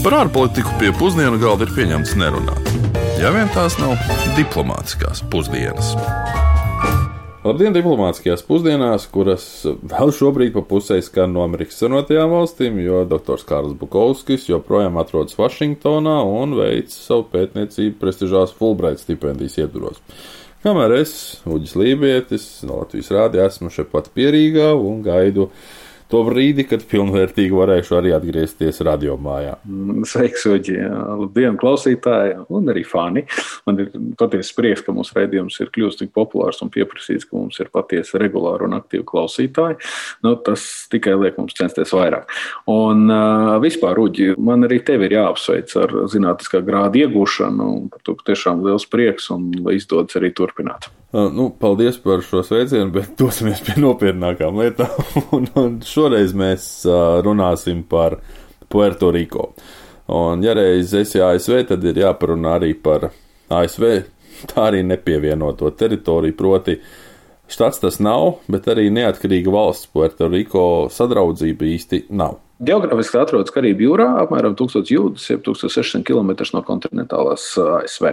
Par ārpolitiku pie pusdienu galda ir pieņemts nerunāt. Ja vien tās nav diplomātiskās pusdienas. Labdien, diplomātiskajās pusdienās, kuras vēl šobrīd pa pusē skan no Amerikas Savienotajām valstīm, jo dr. Kārls Bukovskis joprojām atrodas Vašingtonā un veic savu pētniecību prestižās Fulbright stipendijas ietvaros. Kamēr es, Uģis Lībietis, no Latvijas rādi esmu šeit pat pierīgā un gaidu to brīdi, kad pilnvērtīgi varēšu arī atgriezties radio mājā. Mm, sveiks, Uģi! Labdien, klausītāji un arī fani! Man ir patiesi prieks, ka mūsu raidījums ir kļuvis tik populārs un pieprasīts, ka mums ir patiesi regulāri un aktīvi klausītāji. Nu, tas tikai liek mums censties vairāk. Un vispār, Uģi, man arī tevi ir jāapsveic ar zinātniskā grāda iegūšanu. Par to tiešām liels prieks un izdodas arī turpināt. Uh, nu, paldies par šo sveicienu, bet dosimies pie nopietnākām lietām. un, un šoreiz mēs uh, runāsim par Puerto Rico. Un, ja reiz esi ASV, tad ir jāparunā arī par ASV tā arī nepievienoto teritoriju, proti, štats tas nav, bet arī neatkarīga valsts Puerto Rico sadraudzība īsti nav. Geogrāfiski atrodas Karību jūrā, apmēram 1000 jūdzes, jeb 1600 km no kontinentālās ASV.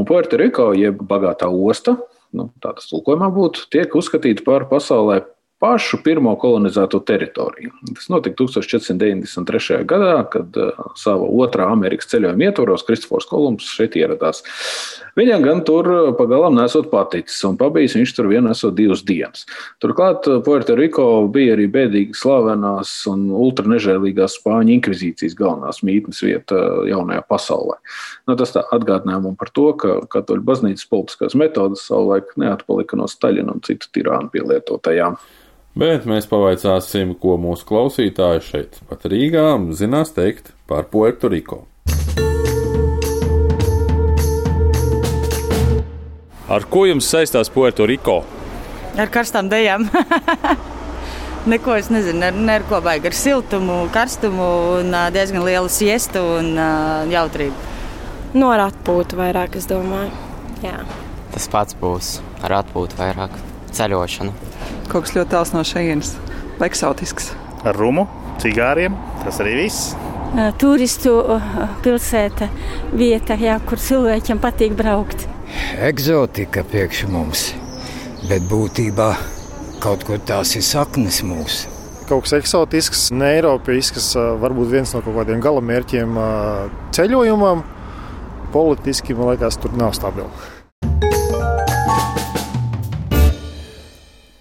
Un Puerto Rico, jeb bagātā osta, nu, tā tas tulkojumā būtu, tiek uzskatīta par pasaulē pašu pirmo kolonizēto teritoriju. Tas notika 1493. gadā, kad uh, sava otrā Amerikas ceļojuma ietvaros Kristofors Kolumbs šeit ieradās. Viņam gan tur pagalām nesot paticis, un pabijis viņš tur vien esot divas dienas. Turklāt Puerto Rico bija arī bēdīgi slavenās un ultranežēlīgās Spāņu inkvizīcijas galvenās mītnes vieta jaunajā pasaulē. Nu, tas atgādināja man par to, ka katoļu baznīcas politiskās metodas savulaik neatpalika no Staļina un citu tirānu pielietotajām. Bet mēs pavaicāsim, ko mūsu klausītāji šeit, pat Rīgā, zinās teikt par Puerto Rico. Ar ko jums saistās Puerto Rico? Ar karstām dejām. Neko es nezinu, ar, ne ar ko baigi. Ar siltumu, karstumu un diezgan lielu siestu un jautrību. No nu, ar atpūtu vairāk, es domāju. Jā. Tas pats būs ar atpūtu vairāk ceļošanu. Kaut kas ļoti tāls no šejienes, eksotisks. Ar rumu, cigāriem, tas arī viss. Turistu pilsēta, vieta, jā, kur cilvēkiem patīk braukt. Eksotika priekš mums, bet būtībā kaut kur tās ir saknes mūsu. Kaut kas eksotisks, neiropisks, varbūt viens no kaut kādiem galamērķiem ceļojumam. Politiski man liekas, tur nav stabils.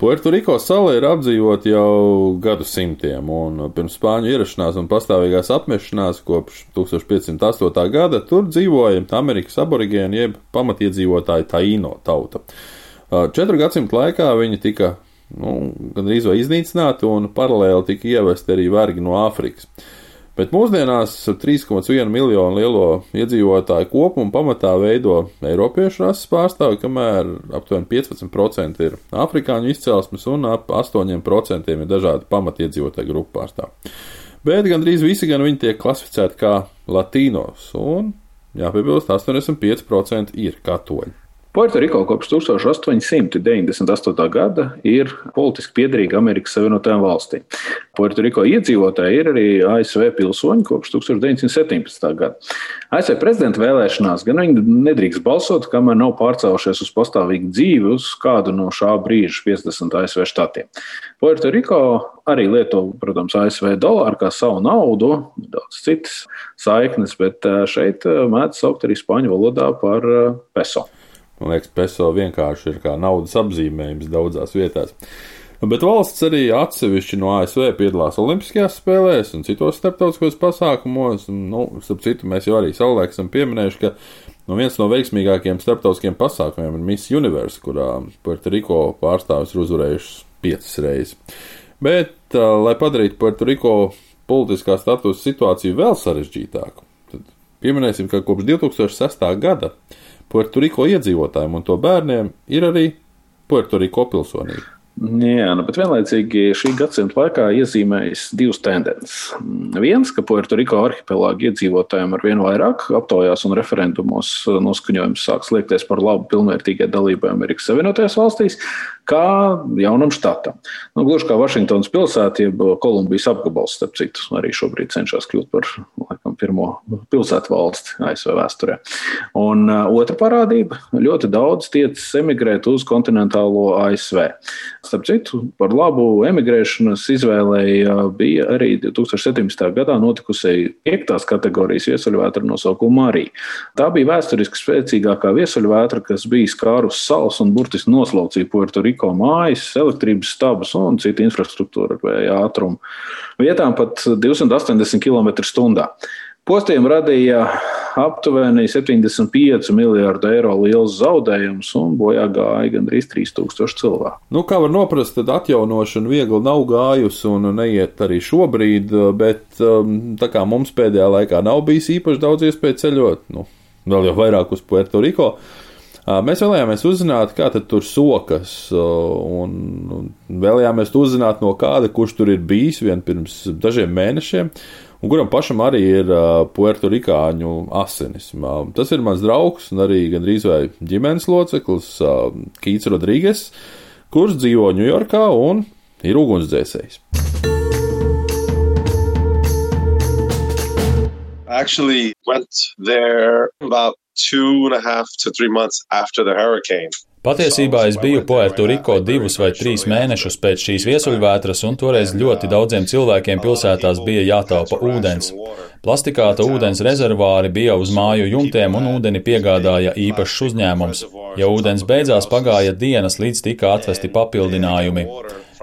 Puertoriko sala ir apdzīvota jau gadsimtiem, un pirms spāņu ierašanās un pastāvīgās apmešanās kopš 1508. gada tur dzīvoja Amerikas aborigēni jeb pamatiedzīvotāji Taino tauta. Četru gadsimtu laikā viņi tika nu, gandrīz vai iznīcināti, un paralēli tika ievesti arī vergi no Āfrikas. Bet mūsdienās 3,1 miljonu lielo iedzīvotāju kopumu pamatā veido Eiropiešu rases pārstāvi, kamēr aptuveni 15% ir afrikāņu izcelsmes un ap 8% ir dažādi pamatiedzīvotāju grupu pārstāvi. Bet gandrīz visi gan viņi tiek klasificēti kā latīnos, un jāpiebilst, 85% ir katoļi. Puertoriko kopš 1898. gada ir politiski piederīga Amerikas Savienotajām valstīm. Puertoriko iedzīvotāji ir arī ASV pilsoņi kopš 1917. gada. ASV prezidenta vēlēšanās gan viņi nedrīkst balsot, kamēr nav pārcēlušies uz pastāvīgu dzīvi uz kādu no šā brīža 50 ASV štatiem. Puertoriko arī lieto, protams, ASV dolāru kā savu naudu, daudz citas saiknes, bet eh, šeit eh, mēdz saukt arī spāņu valodā par eh, peso. Man liekas, peso vienkārši ir kā naudas apzīmējums daudzās vietās. Bet valsts arī atsevišķi no ASV piedalās Olimpiskajās spēlēs un citos starptautiskos pasākumos. Nu, starp citu, mēs jau arī savulaik esam pieminējuši, ka nu, viens no veiksmīgākajiem starptautiskiem pasākumiem ir Miss Universe, kurā Puerto Rico pārstāvis ir uzvarējušas piecas reizes. Bet, uh, lai padarītu Puerto Rico politiskā statusa situāciju vēl sarežģītāku, tad pieminēsim, ka kopš 2006. gada Puertoriko iedzīvotājiem un to bērniem ir arī Puertoriko pilsonība. Jā, nu, bet vienlaicīgi šī gadsimta laikā iezīmējas divas tendences. Viens, ka Puertoriko arhipelāga iedzīvotājiem ar vien vairāk aptaujās un referendumos noskaņojums sāks liekties par labu pilnvērtīgai dalībai Amerikas Savienotajās valstīs, kā jaunam štatam. Nu, gluži kā Vašingtonas pilsēta, jeb Kolumbijas apgabals, starp citu, arī šobrīd cenšas kļūt par laikam, pirmo pilsētu valsti ASV vēsturē. Un uh, otra parādība - ļoti daudz tiecas emigrēt uz kontinentālo ASV. Starp citu, par labu emigrēšanas izvēlei bija arī 2017. gadā notikusi piektās kategorijas viesuļvētra nosaukuma Marija. Tā bija vēsturiski spēcīgākā viesuļvētra, kas bija skārus salas un burtiski noslaucīja Puertoriko mājas, elektrības stabus un citu infrastruktūru ar vēja ātrumu. Vietām pat 280 km/h. Postiem radīja aptuveni 75 miljardu eiro liels zaudējums un bojā gāja gandrīz 3000 cilvēku. Nu, kā var noprast, tad atjaunošana viegli nav gājusi un neiet arī šobrīd, bet um, tā kā mums pēdējā laikā nav bijis īpaši daudz iespēju ceļot, nu, vēl jau vairāk uz Puerto Rico. Mēs vēlējāmies uzzināt, kā tur sokas, un vēlējāmies uzzināt no kāda, kurš tur ir bijis vien pirms dažiem mēnešiem un kuram pašam arī ir puertorikāņu asinis. Tas ir mans draugs un arī gandrīz vai ģimenes loceklis Kīts Rodrīgas, kurš dzīvo Ņujorkā un ir ugunsdzēsējs. Actually, went there about two and a half to three months after the hurricane. Patiesībā es biju Puertoriko divus vai trīs mēnešus pēc šīs viesuļvētras, un toreiz ļoti daudziem cilvēkiem pilsētās bija jātaupa ūdens. Plastikāta ūdens rezervāri bija uz māju jumtiem, un ūdeni piegādāja īpašs uzņēmums. Ja ūdens beidzās, pagāja dienas, līdz tika atvesti papildinājumi.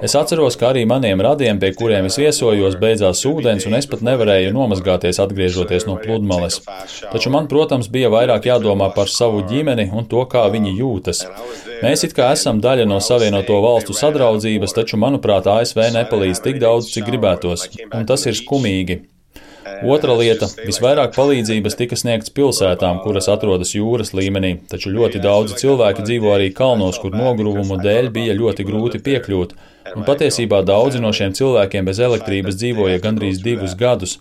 Es atceros, ka arī maniem radiem, pie kuriem es viesojos, beidzās ūdens, un es pat nevarēju nomazgāties, atgriežoties no pludmales. Taču man, protams, bija vairāk jādomā par savu ģimeni un to, kā viņi jūtas. Mēs it kā esam daļa no Savienoto valstu sadraudzības, taču, manuprāt, ASV nepalīdz tik daudz, cik gribētos, un tas ir skumīgi. Otra lieta - visvairāk palīdzības tika sniegts pilsētām, kuras atrodas jūras līmenī, taču ļoti daudzi cilvēki dzīvo arī kalnos, kur nogruvumu dēļ bija ļoti grūti piekļūt, un patiesībā daudzi no šiem cilvēkiem bez elektrības dzīvoja gandrīz divus gadus.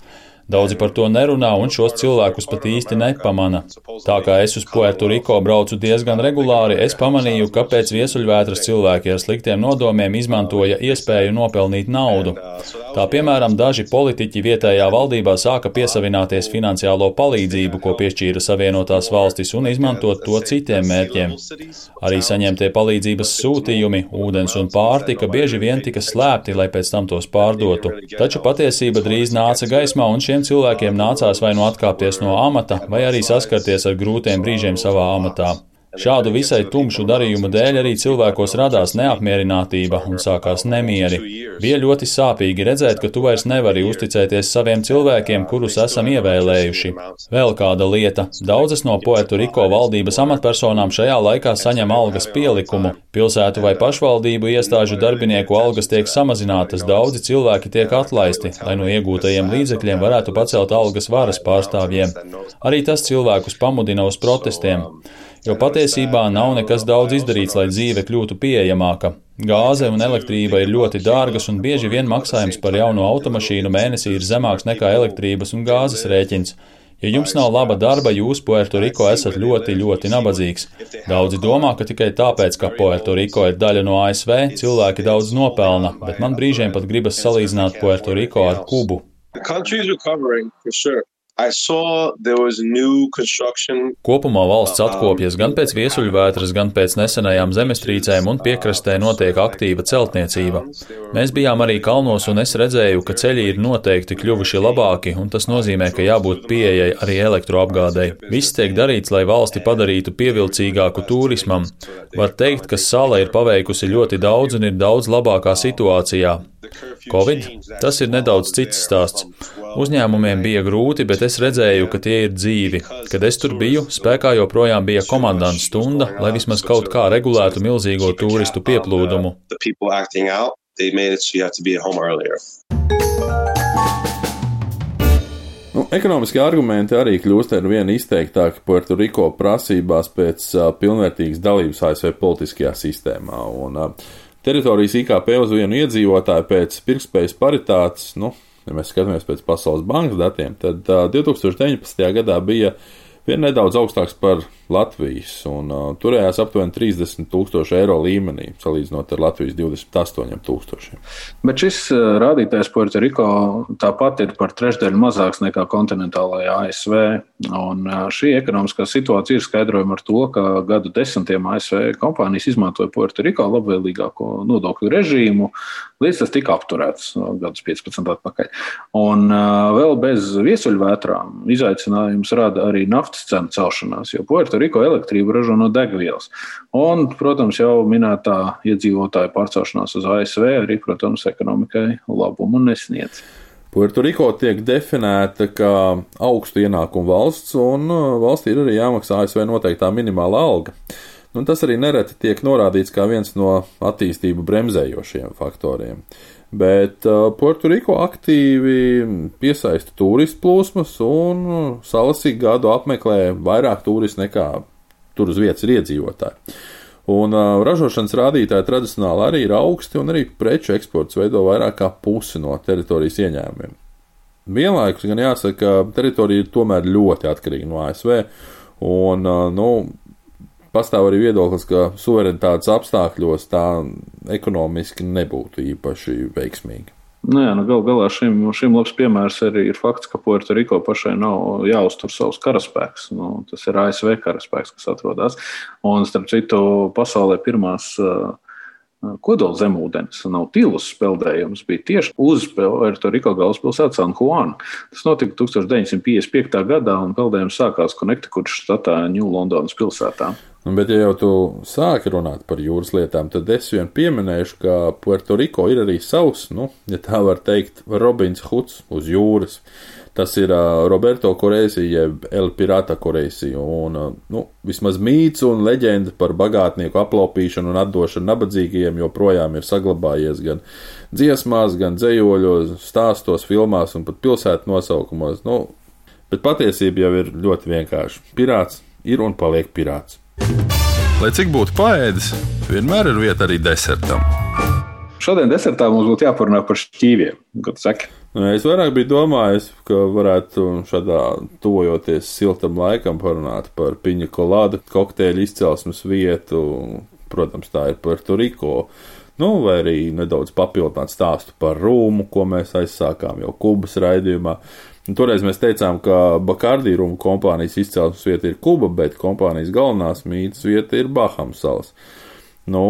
Daudzi par to nerunā un šos cilvēkus pat īsti nepamana. Tā kā es uz Puerto Rico braucu diezgan regulāri, es pamanīju, ka pēc viesuļvētras cilvēki ar sliktiem nodomiem izmantoja iespēju nopelnīt naudu. Tā piemēram, daži politiķi vietējā valdībā sāka piesavināties finansiālo palīdzību, ko piešķīra Savienotās valstis, un izmantot to citiem mērķiem. Arī saņemtie palīdzības sūtījumi, ūdens un pārtika bieži vien tika slēpti, lai pēc tam tos pārdotu. Taču patiesība drīz nāca gaismā, un šiem šiem cilvēkiem nācās vai nu atkāpties no amata, vai arī saskarties ar grūtiem brīžiem savā amatā. Šādu visai tumšu darījumu dēļ arī cilvēkos radās neapmierinātība un sākās nemieri. Bija ļoti sāpīgi redzēt, ka tu vairs nevari uzticēties saviem cilvēkiem, kurus esam ievēlējuši. Vēl kāda lieta - daudzas no Puerto Riko valdības amatpersonām šajā laikā saņem algas pielikumu. Pilsētu vai pašvaldību iestāžu darbinieku algas tiek samazinātas, daudzi cilvēki tiek atlaisti, lai no iegūtajiem līdzekļiem varētu pacelt algas varas pārstāvjiem. Arī tas cilvēkus pamudina uz protestiem jo patiesībā nav nekas daudz izdarīts, lai dzīve kļūtu pieejamāka. Gāze un elektrība ir ļoti dārgas, un bieži vien maksājums par jauno automašīnu mēnesī ir zemāks nekā elektrības un gāzes rēķins. Ja jums nav laba darba, jūs Puerto Rico esat ļoti, ļoti nabadzīgs. Daudzi domā, ka tikai tāpēc, ka Puerto Rico ir daļa no ASV, cilvēki daudz nopelna, bet man brīžiem pat gribas salīdzināt Puerto Rico ar Kubu. The country is recovering for sure. Kopumā valsts atkopjas gan pēc viesuļvētras, gan pēc nesenajām zemestrīcēm, un piekrastē notiek aktīva celtniecība. Mēs bijām arī kalnos, un es redzēju, ka ceļi ir noteikti kļuvuši labāki, un tas nozīmē, ka jābūt pieejai arī elektroapgādei. Viss tiek darīts, lai valsti padarītu pievilcīgāku turismam. Var teikt, ka sala ir paveikusi ļoti daudz un ir daudz labākā situācijā. Covid? Tas ir nedaudz cits stāsts. Uzņēmumiem bija grūti, bet es redzēju, ka tie ir dzīvi. Kad es tur biju, spēkā joprojām bija komandanta stunda, lai vismaz kaut kā regulētu milzīgo turistu pieplūdumu. Nu, ekonomiskie argumenti arī kļūst ar vien izteiktāki Puerto Rico prasībās pēc uh, pilnvērtīgas dalības ASV politiskajā sistēmā. Un, uh, teritorijas IKP uz vienu iedzīvotāju pēc pirktspējas paritātes, nu, ja mēs skatāmies pēc Pasaules bankas datiem, tad uh, 2019. gadā bija vien nedaudz augstāks par Latvijas, un uh, turējās aptuveni 30 tūkstoši eiro līmenī, salīdzinot ar Latvijas 28 tūkstošiem. Bet šis uh, rādītājs Puertoriko tāpat ir par trešdaļu mazāks nekā kontinentālajā ASV. Un uh, šī ekonomiskā situācija ir skaidrojama ar to, ka gadu desmitiem ASV kompānijas izmantoja Puertoriko labvēlīgāko nodokļu režīmu, līdz tas tika apturēts gadus 15 atpakaļ. Un uh, vēl bez viesuļvētrām izaicinājums rada arī naftas cenu celšanās, jo Puertoriko elektrību ražo no degvielas. Un, protams, jau minētā iedzīvotāja pārcelšanās uz ASV arī, protams, ekonomikai labumu nesniedz. Puertoriko tiek definēta kā augstu ienākumu valsts, un valstī ir arī jāmaksā ASV noteiktā minimāla alga. Un tas arī nereti tiek norādīts kā viens no attīstību bremzējošiem faktoriem. Bet uh, Puertoriko aktīvi piesaista turistu plūsmas, un salas ik gadu apmeklē vairāk turistu nekā tur uz vietas ir iedzīvotāji. Un uh, ražošanas rādītāji tradicionāli arī ir augsti, un arī preču eksports veido vairāk kā pusi no teritorijas ieņēmumiem. Vienlaikus gan jāsaka, ka teritorija ir tomēr ļoti atkarīga no ASV, un uh, nu, pastāv arī viedoklis, ka suverenitātes apstākļos tā ekonomiski nebūtu īpaši veiksmīga. Nu jā, nu gal galā šim, šim labs piemērs arī ir fakts, ka Puertoriko pašai nav jāuztur savs karaspēks. Nu, tas ir ASV karaspēks, kas atrodas. Un, starp citu, pasaulē pirmās uh, kodola zemūdens, nav tilus peldējums, bija tieši uz Puertoriko galvaspilsētu San Juan. Tas notika 1955. gadā, un peldējums sākās Connecticut štatā New Londonas pilsētā. Nu, bet, ja jau tu sāki runāt par jūras lietām, tad es vien pieminēšu, ka Puertoriko ir arī savs, nu, ja tā var teikt, Robins Huds uz jūras. Tas ir uh, Roberto Koreisi, jeb El Pirata Koreisi, un, uh, nu, vismaz mīts un leģenda par bagātnieku aplaupīšanu un atdošanu nabadzīgajiem joprojām ir saglabājies gan dziesmās, gan dzējoļos, stāstos, filmās un pat pilsētu nosaukumos, nu, bet patiesība jau ir ļoti vienkārša. Pirāts ir un paliek pirāts. Lai cik būtu paēdis, vienmēr ir vieta arī desertam. Šodien desertā mums būtu jāparunā par šķīviem. Nu, es vairāk biju domājis, ka varētu šādā tuvojoties siltam laikam parunāt par piņa kolādu kokteļu izcelsmes vietu. Protams, tā ir Puertoriko. Nu, vai arī nedaudz papildināt stāstu par Rūmu, ko mēs aizsākām jau Kubas raidījumā. Un toreiz mēs teicām, ka Bakārdī Rūmu kompānijas izcelsmes vieta ir Kuba, bet kompānijas galvenās mītnes vieta ir Bahamas salas. Nu,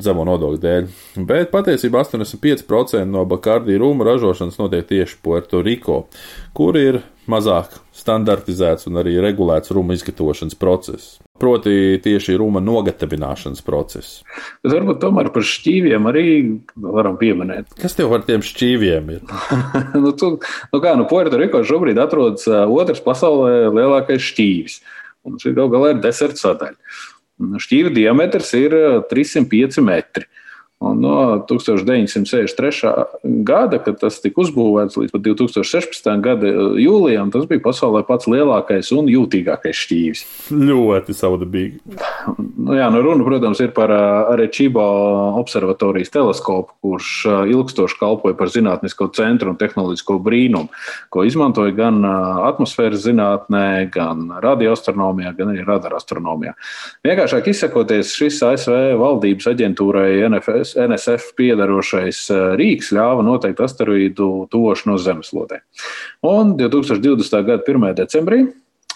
zemo nodokļu dēļ. Bet patiesībā 85% no Bakārdī Rūmu ražošanas notiek tieši Puerto Rico, kur ir mazāk standartizēts un arī regulēts rūmu izgatavošanas process. Proti, tieši rūma nogatavināšanas process. Bet varbūt tomēr par šķīviem arī varam pieminēt. Kas tev ar tiem šķīviem ir? nu, tu, nu kā, nu, Puerto Rico šobrīd atrodas otrs pasaulē lielākais šķīvis. Un šī gal galā ir deserta sadaļa. Šķīva diametrs ir 305 metri. Un no 1963. gada, kad tas tika uzbūvēts līdz 2016. gada jūlijam, tas bija pasaulē pats lielākais un jūtīgākais šķīvis. Ļoti savdabīgi. Nu, jā, nu runa, protams, ir par Arečibo observatorijas teleskopu, kurš ilgstoši kalpoja par zinātnisko centru un tehnoloģisko brīnumu, ko izmantoja gan atmosfēras zinātnē, gan radioastronomijā, gan arī radarastronomijā. Vienkāršāk izsakoties, šis ASV valdības aģentūrai NFS NSF piedarošais eh, rīks ļāva noteikt asteroīdu tuvošanos zemeslodē. Un 2020. gada 1. decembrī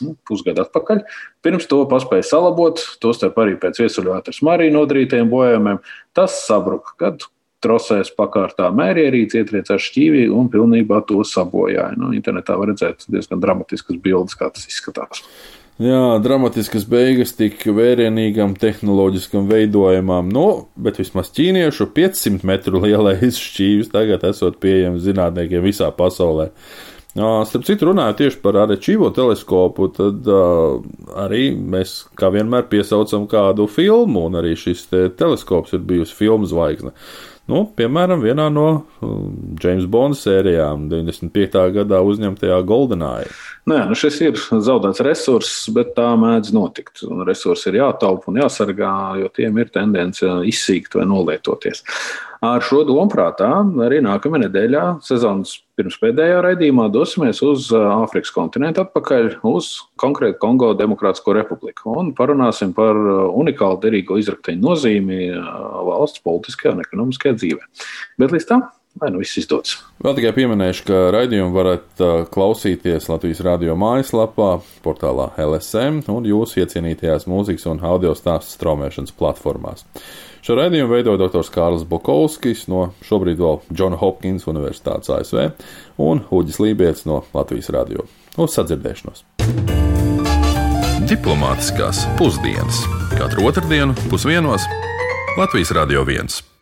nu, pusgadu atpakaļ. Pirms to paspēja salabot, tostarp arī pēc viesuļvētras Marija nodarītajiem bojājumiem, tas sabruka, kad trosēs pakārtā mērierīce ietriecās šķīvī un pilnībā to sabojāja. Nu, internetā var redzēt diezgan dramatiskas bildes, kā tas izskatās. Jā, dramatiskas beigas tik vērienīgam tehnoloģiskam veidojumam, nu, bet vismaz ķīniešu 500 metru lielais šķīvis tagad esot pieejams zinātniekiem visā pasaulē. Starp citu, runājot tieši par Arečīvo teleskopu, tad uh, arī mēs kā vienmēr piesaucam kādu filmu, un arī šis te teleskops ir bijusi filmu zvaigzne. Nu, piemēram, vienā no James Bonda sērijām, 95. gadā uzņemtajā Goldeneye. Nē, nu šis ir zaudēts resurss, bet tā mēdz notikt. Resursi ir jātaupa un jāsargā, jo tiem ir tendence izsīkt vai nolietoties. Ar šo domu prātā arī nākamajā nedēļā sezonas pirms pēdējā raidījumā dosimies uz Āfrikas kontinentu atpakaļ, uz konkrēti Kongo Demokrātisko republiku un parunāsim par unikālu derīgo izrakteņu nozīmi valsts politiskajā un ekonomiskajā dzīvē. Bet līdz tam lai nu viss izdodas. Vēl tikai pieminēšu, ka raidījumu varat klausīties Latvijas radio mājaslapā, portālā LSM un jūsu iecienītajās mūzikas un audio stāstu straumēšanas platformās. Šo raidījumu veido dr. Kārls Bokovskis no šobrīd vēl Džona Hopkins Universitātes ASV un Uģis Lībijams no Latvijas radio. Uz sadzirdēšanos! Diplomātiskās pusdienas katru otrdienu pusdienos Latvijas Radio 1.